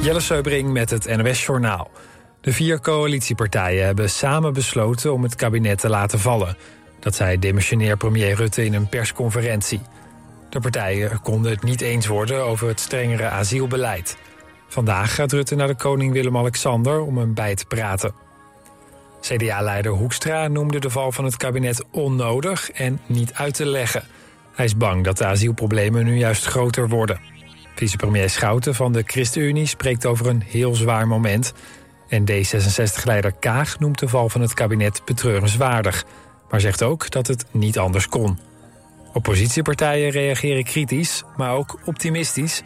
Jelle Seubring met het NOS Journaal. De vier coalitiepartijen hebben samen besloten om het kabinet te laten vallen. Dat zei demissionair premier Rutte in een persconferentie. De partijen konden het niet eens worden over het strengere asielbeleid. Vandaag gaat Rutte naar de koning Willem-Alexander om hem bij te praten. CDA-leider Hoekstra noemde de val van het kabinet onnodig en niet uit te leggen. Hij is bang dat de asielproblemen nu juist groter worden. Vicepremier Schouten van de ChristenUnie spreekt over een heel zwaar moment. En D66-leider Kaag noemt de val van het kabinet betreurenswaardig... maar zegt ook dat het niet anders kon. Oppositiepartijen reageren kritisch, maar ook optimistisch.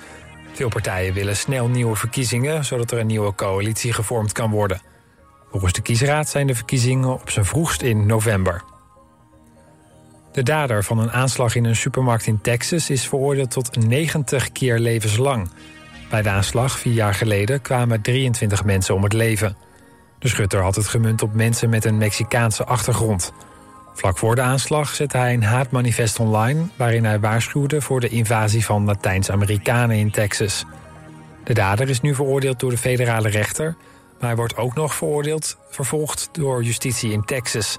Veel partijen willen snel nieuwe verkiezingen... zodat er een nieuwe coalitie gevormd kan worden. Volgens de kiesraad zijn de verkiezingen op zijn vroegst in november. De dader van een aanslag in een supermarkt in Texas is veroordeeld tot 90 keer levenslang. Bij de aanslag vier jaar geleden kwamen 23 mensen om het leven. De schutter had het gemunt op mensen met een Mexicaanse achtergrond. Vlak voor de aanslag zette hij een haatmanifest online... waarin hij waarschuwde voor de invasie van Latijns-Amerikanen in Texas. De dader is nu veroordeeld door de federale rechter... maar hij wordt ook nog veroordeeld, vervolgd door justitie in Texas...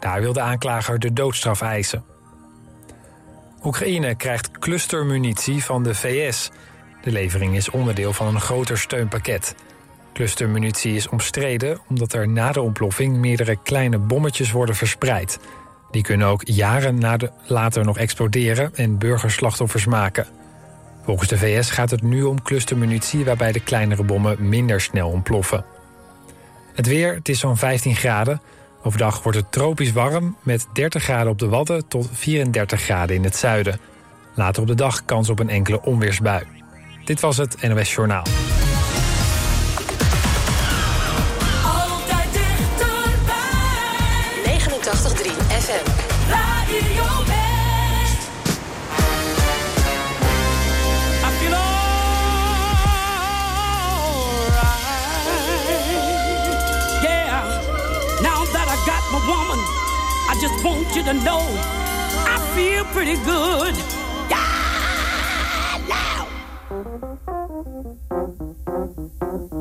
Daar wil de aanklager de doodstraf eisen. Oekraïne krijgt clustermunitie van de VS. De levering is onderdeel van een groter steunpakket. Clustermunitie is omstreden omdat er na de ontploffing meerdere kleine bommetjes worden verspreid. Die kunnen ook jaren na de, later nog exploderen en burgerslachtoffers maken. Volgens de VS gaat het nu om clustermunitie waarbij de kleinere bommen minder snel ontploffen. Het weer, het is zo'n 15 graden. Overdag wordt het tropisch warm met 30 graden op de Wadden tot 34 graden in het zuiden. Later op de dag kans op een enkele onweersbui. Dit was het NOS Journaal. Altijd dichterbij. 89.3 FM. Radio just want you to know I feel pretty good. Yeah. Now.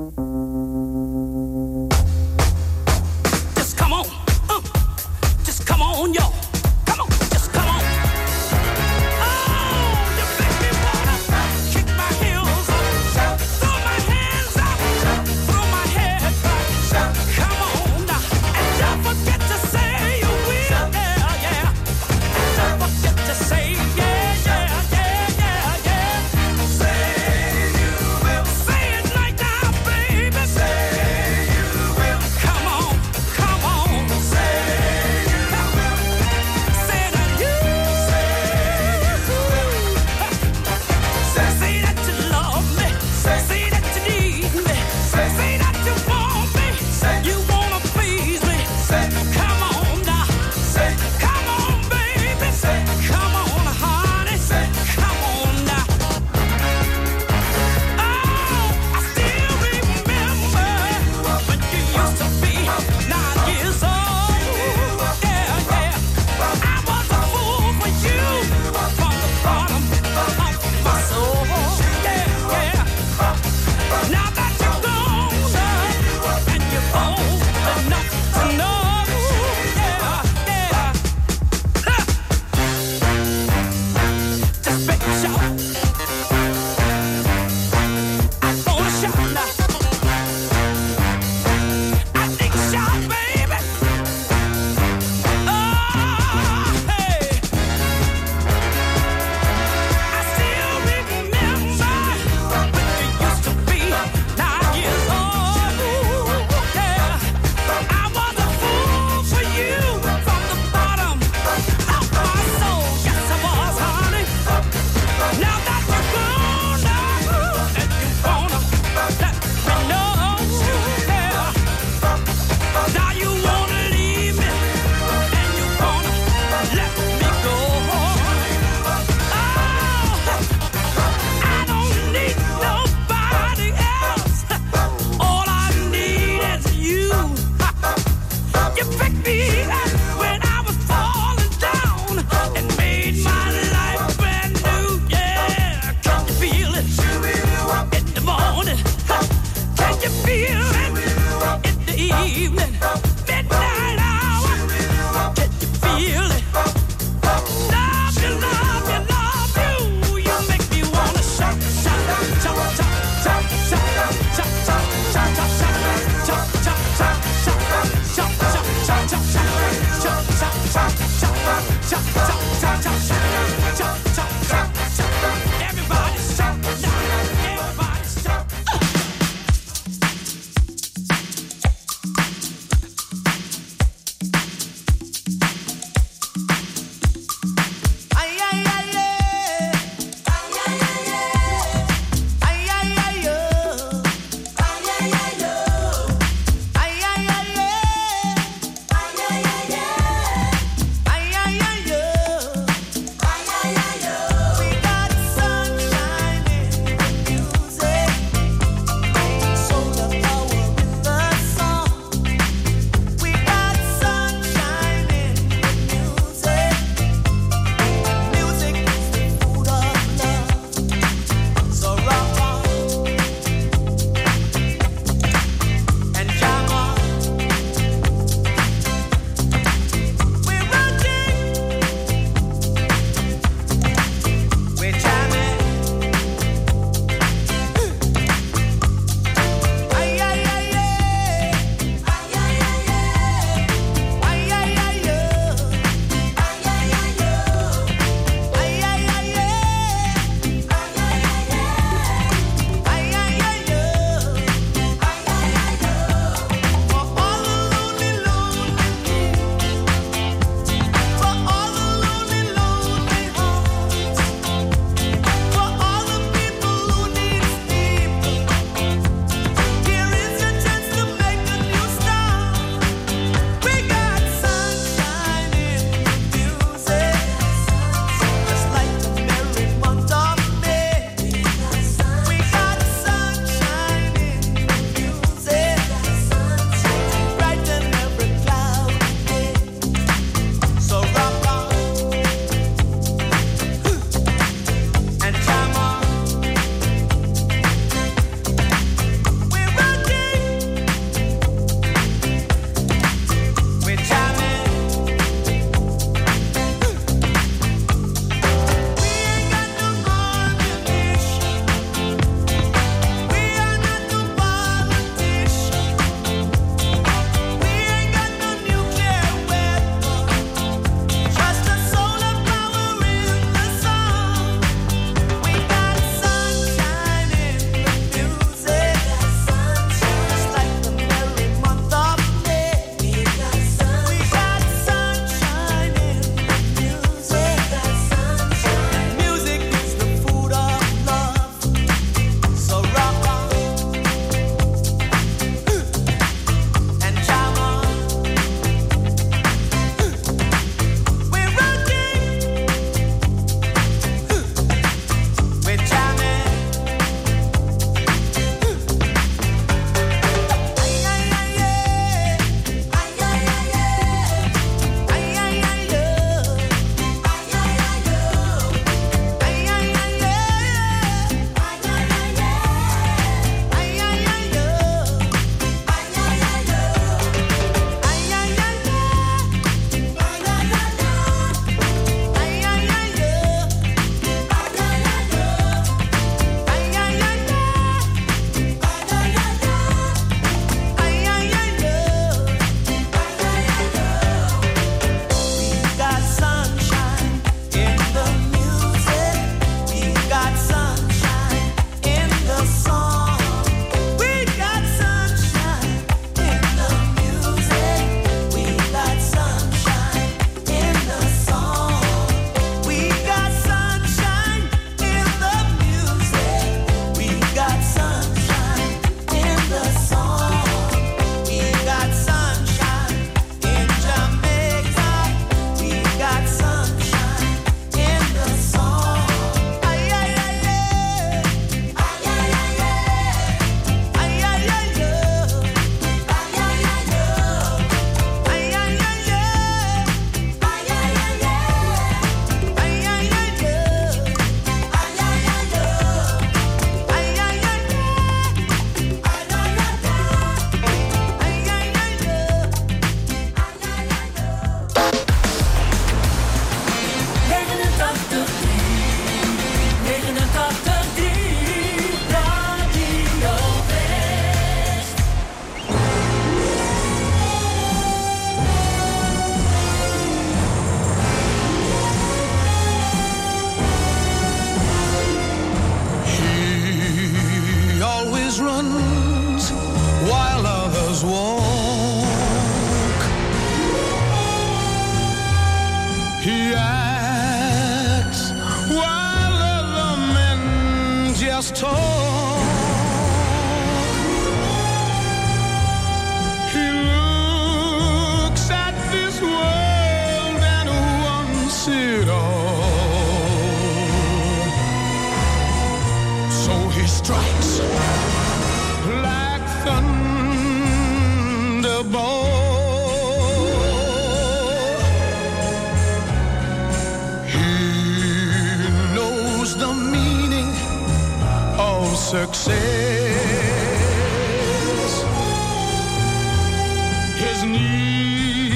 Needs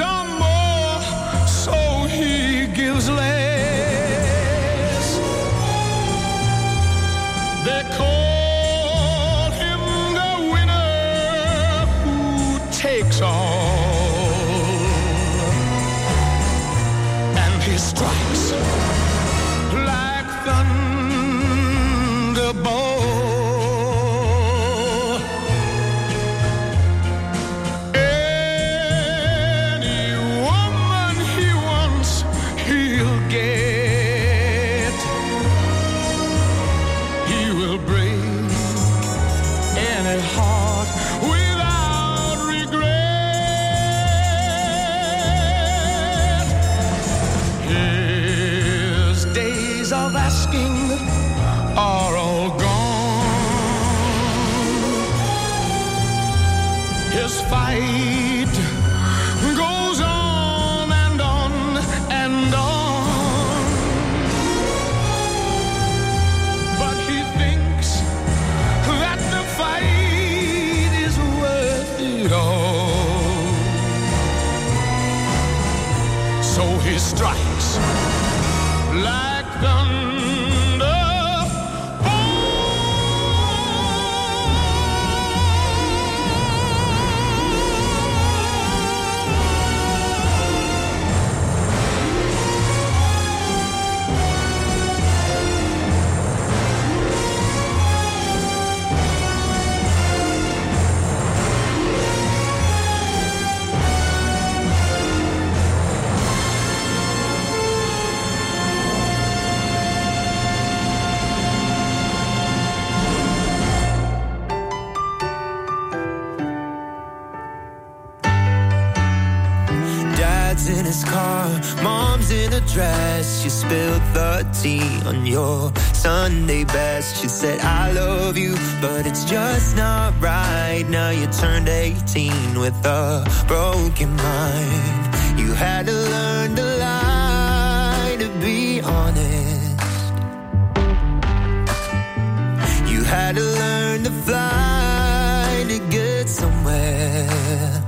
are more, so he gives less. She spilled the tea on your Sunday best. She said, I love you, but it's just not right. Now you turned 18 with a broken mind. You had to learn to lie to be honest. You had to learn to fly to get somewhere.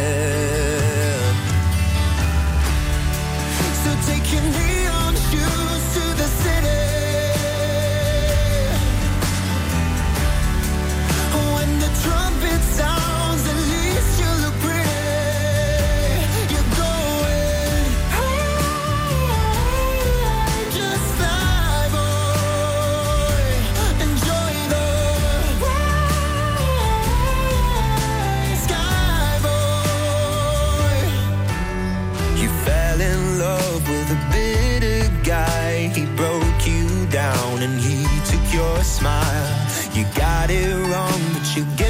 But you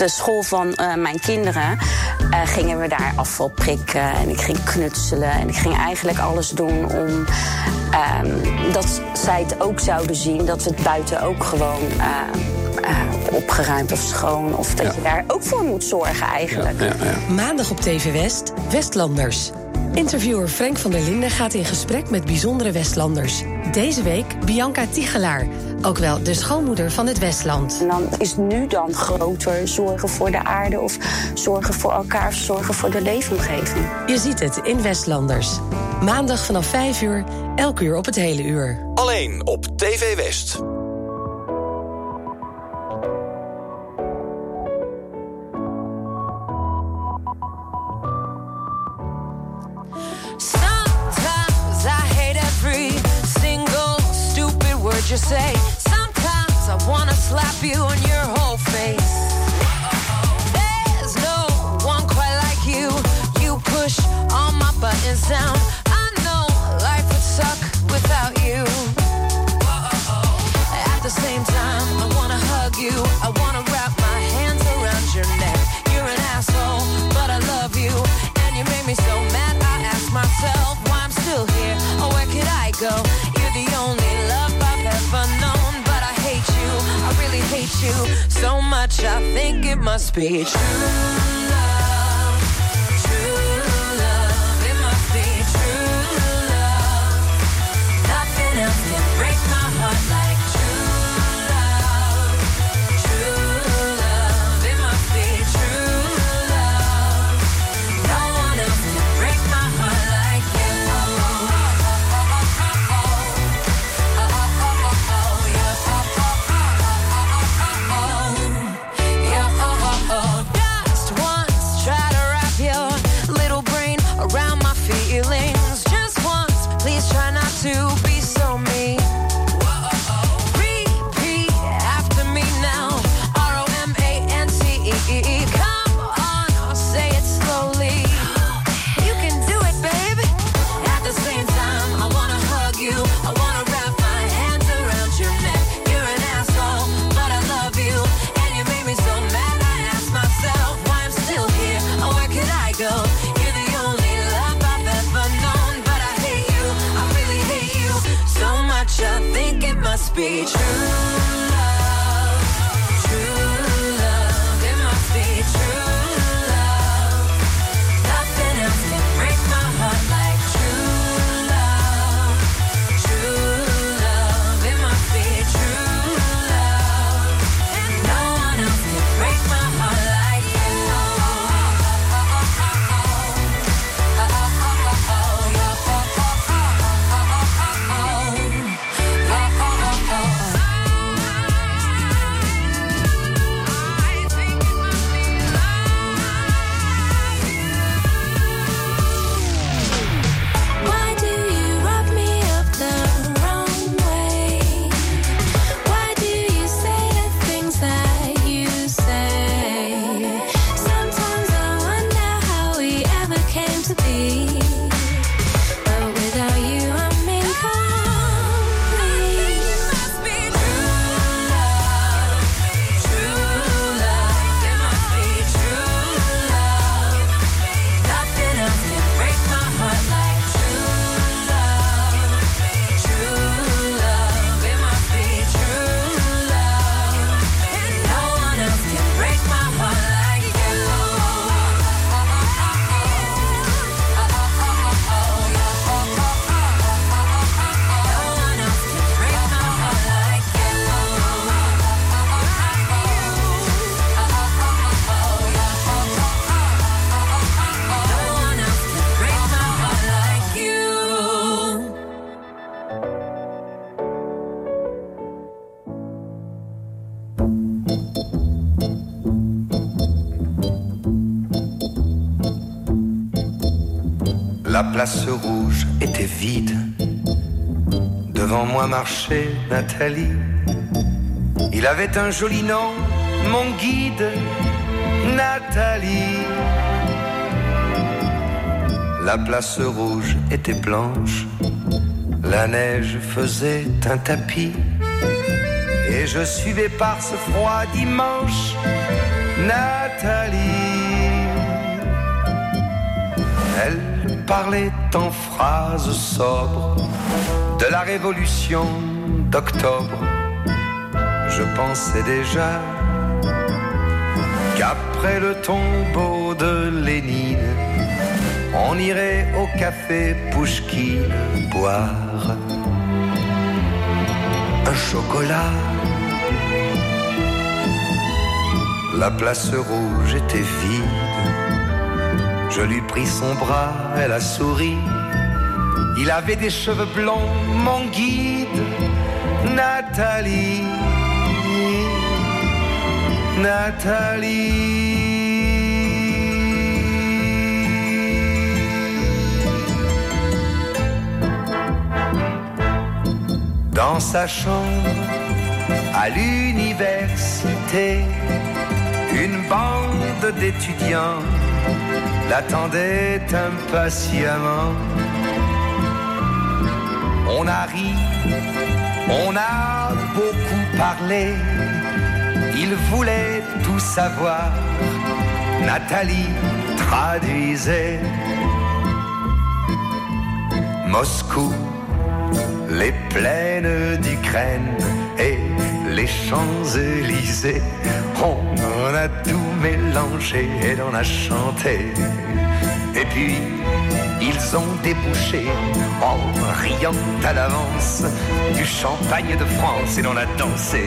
de school van eh, mijn kinderen eh, gingen we daar afval prikken. En ik ging knutselen. En ik ging eigenlijk alles doen om ehm, dat zij het ook zouden zien. Dat we het buiten ook gewoon eh, eh, opgeruimd of schoon. Of dat Ja. je daar ook voor moet zorgen eigenlijk. Ja, ja. Maandag op TV West, Westlanders. Interviewer Frank van der Linden gaat in gesprek met bijzondere Westlanders. Deze week Bianca Tichelaar, ook wel de schoonmoeder van het Westland. En dan is nu dan groter zorgen voor de aarde of zorgen voor elkaar of zorgen voor de leefomgeving. Je ziet het in Westlanders. Maandag vanaf 5 uur, elk uur op het hele uur. Alleen op TV West. You say. Sometimes I wanna slap you on your whole face. There's no one quite like you. You push all my buttons down. It must be true love. Vide. Devant moi marchait Nathalie. Il avait un joli nom, mon guide, Nathalie. La place rouge était blanche. La neige faisait un tapis. Et je suivais par ce froid dimanche Nathalie. Elle parlait en phrases sobres de la révolution d'octobre. Je pensais déjà qu'après le tombeau de Lénine, on irait au café Pouchkine boire un chocolat. La place rouge était vide. Je lui pris son bras, elle a souri. Il avait des cheveux blonds, mon guide, Nathalie. Nathalie. Dans sa chambre, à l'université, une bande d'étudiants l'attendait impatiemment. On a ri, on a beaucoup parlé, il voulait tout savoir. Nathalie traduisait Moscou, les plaines d'Ukraine et les Champs-Élysées. On en a tout mélangé et l'on a chanté. Et puis, ils ont débouché en riant à l'avance du champagne de France et l'on a dansé.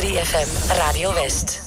3FM Radio West.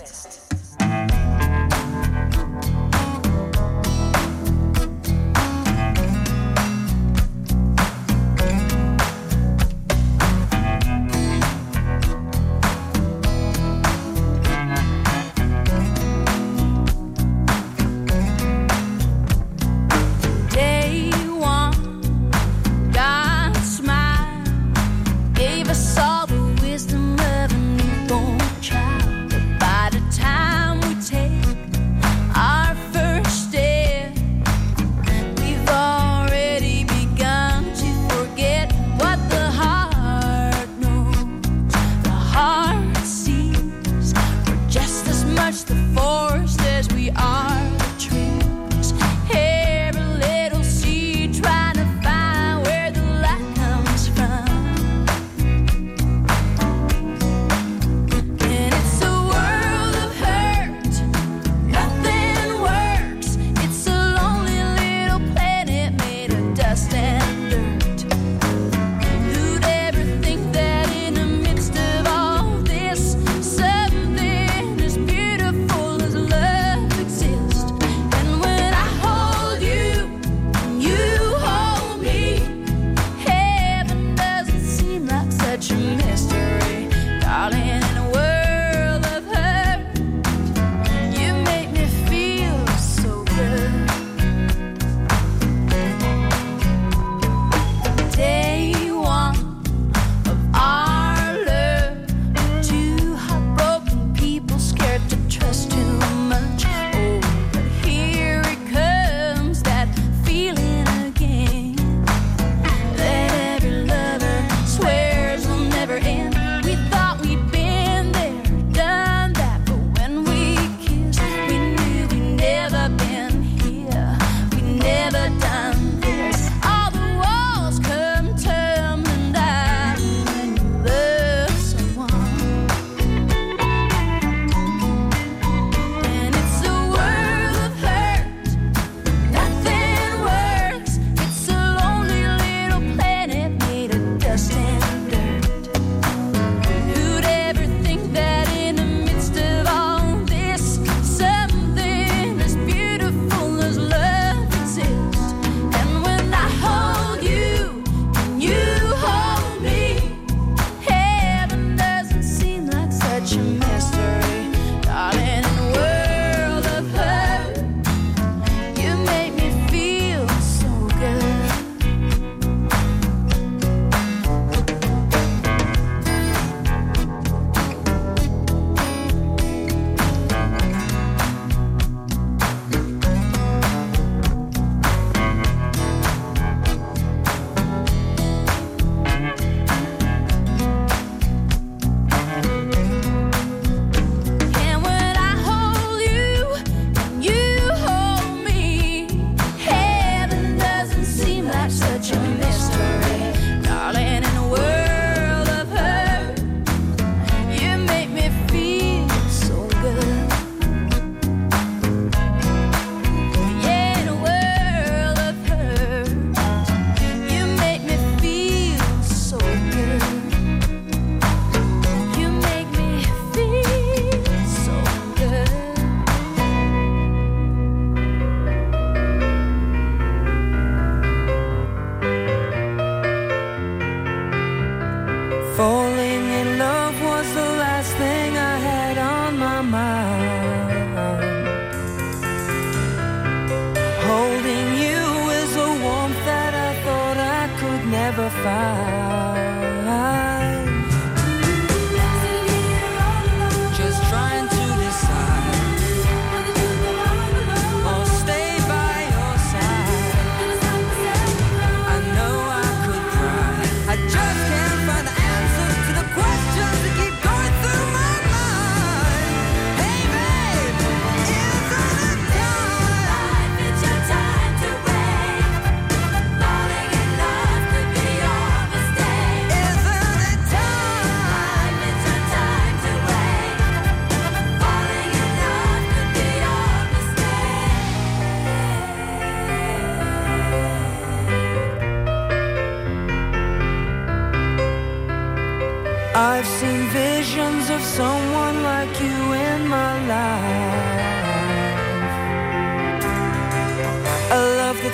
out.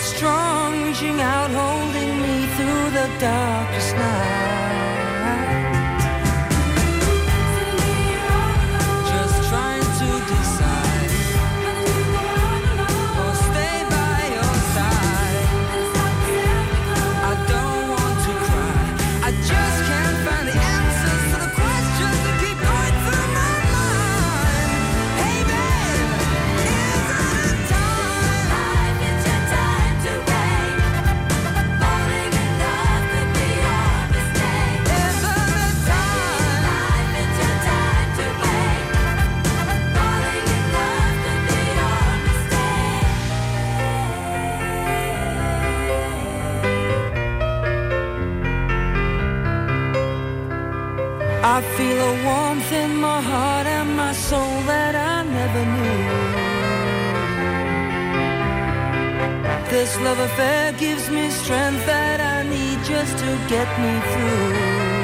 strong, reaching out, holding me through the darkest night. my heart and my soul that I never knew. This love affair gives me strength that I need just to get me through.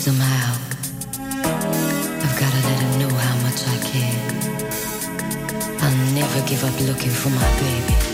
Somehow, I've gotta let her know how much I care. I'll never give up looking for my baby.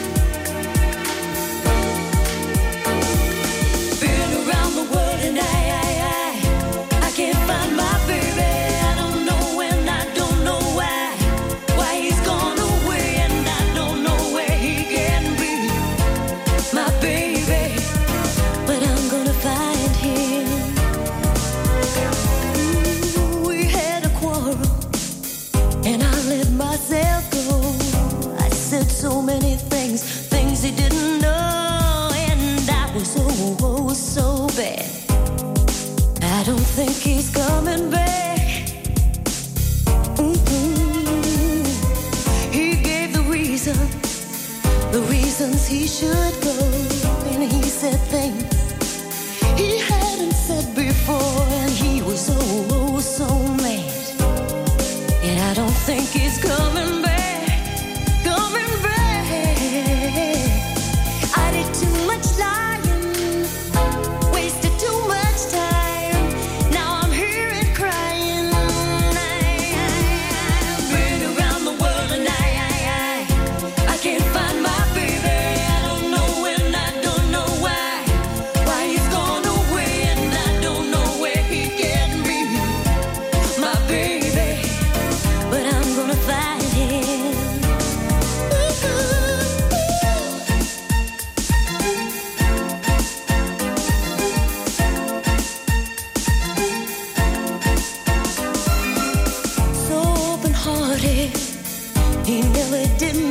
He never did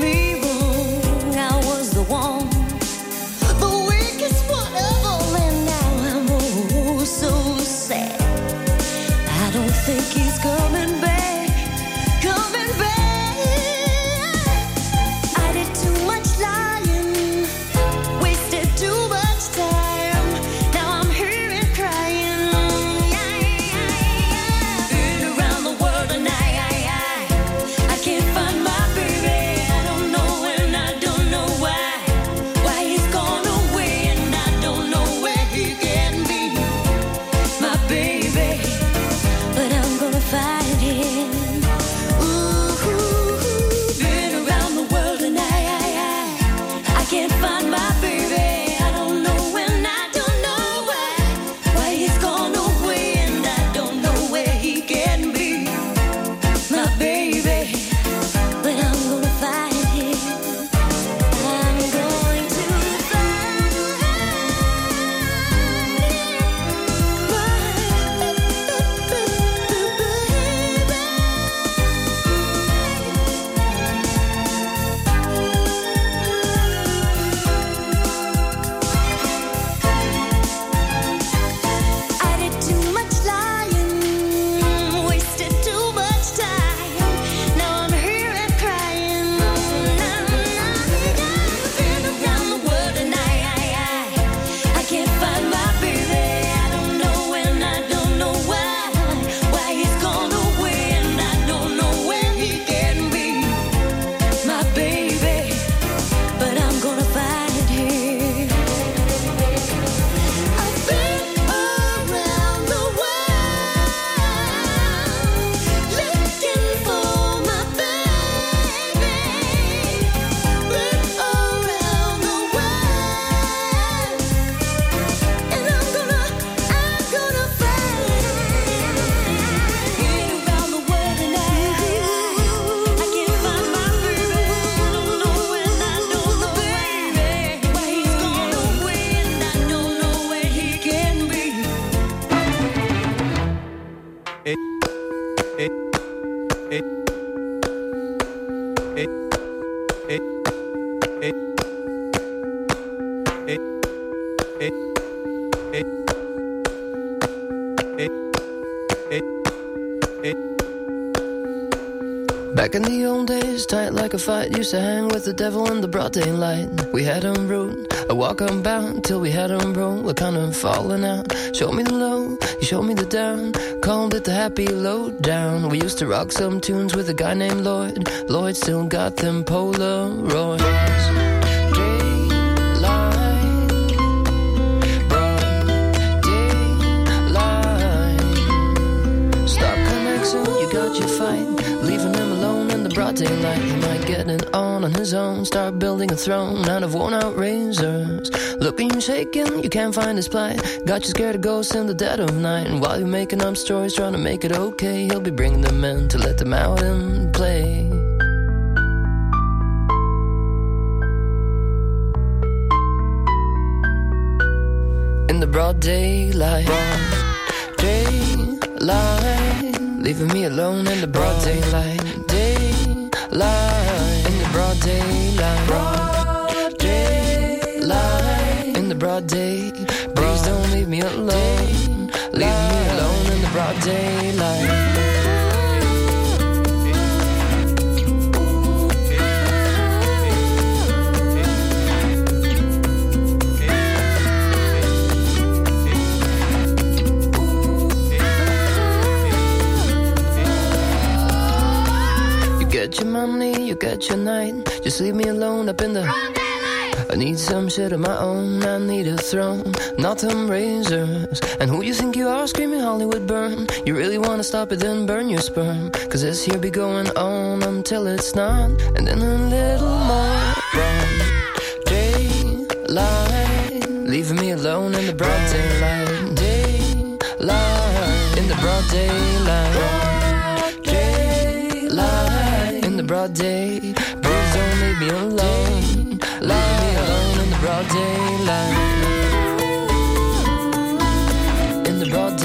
fight, used to hang with the devil in the broad daylight. We had on road, a walk on bound till we had on road. We're kind of falling out. Showed me the low, you showed me the down. Called it the happy low down. We used to rock some tunes with a guy named Lloyd. Lloyd still got them Polaroids. Daylight. He might get it on on his own. Start building a throne out of worn out razors. Looking you shaking, you can't find his plight. Got you scared of ghosts in the dead of night. And while you're making up stories, trying to make it okay, he'll be bringing them in to let them out and play. In the broad daylight, daylight, leaving me alone in the broad daylight, daylight, in the broad daylight, daylight, in the broad day. Please don't leave me alone, leave me alone in the broad daylight. Get your night. Just leave me alone up in the. I need some shit of my own. I need a throne, not them razors. And who you think you are screaming Hollywood burn? You really wanna stop it, then burn your sperm. Cause this here be going on until it's not. And then a little more broad daylight. Leaving me alone in the broad daylight. Daylight. In the broad daylight. Broad day. Please don't leave me alone. Leave me alone in the broad daylight. In the broad daylight.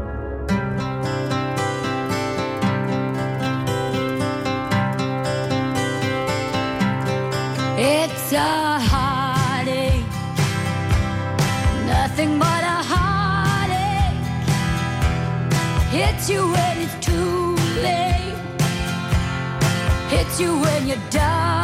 A heartache, nothing but a heartache. Hits you when it's too late, hits you when you're down.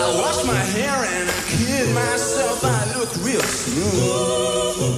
I wash my hair and I kid myself. I look real smooth.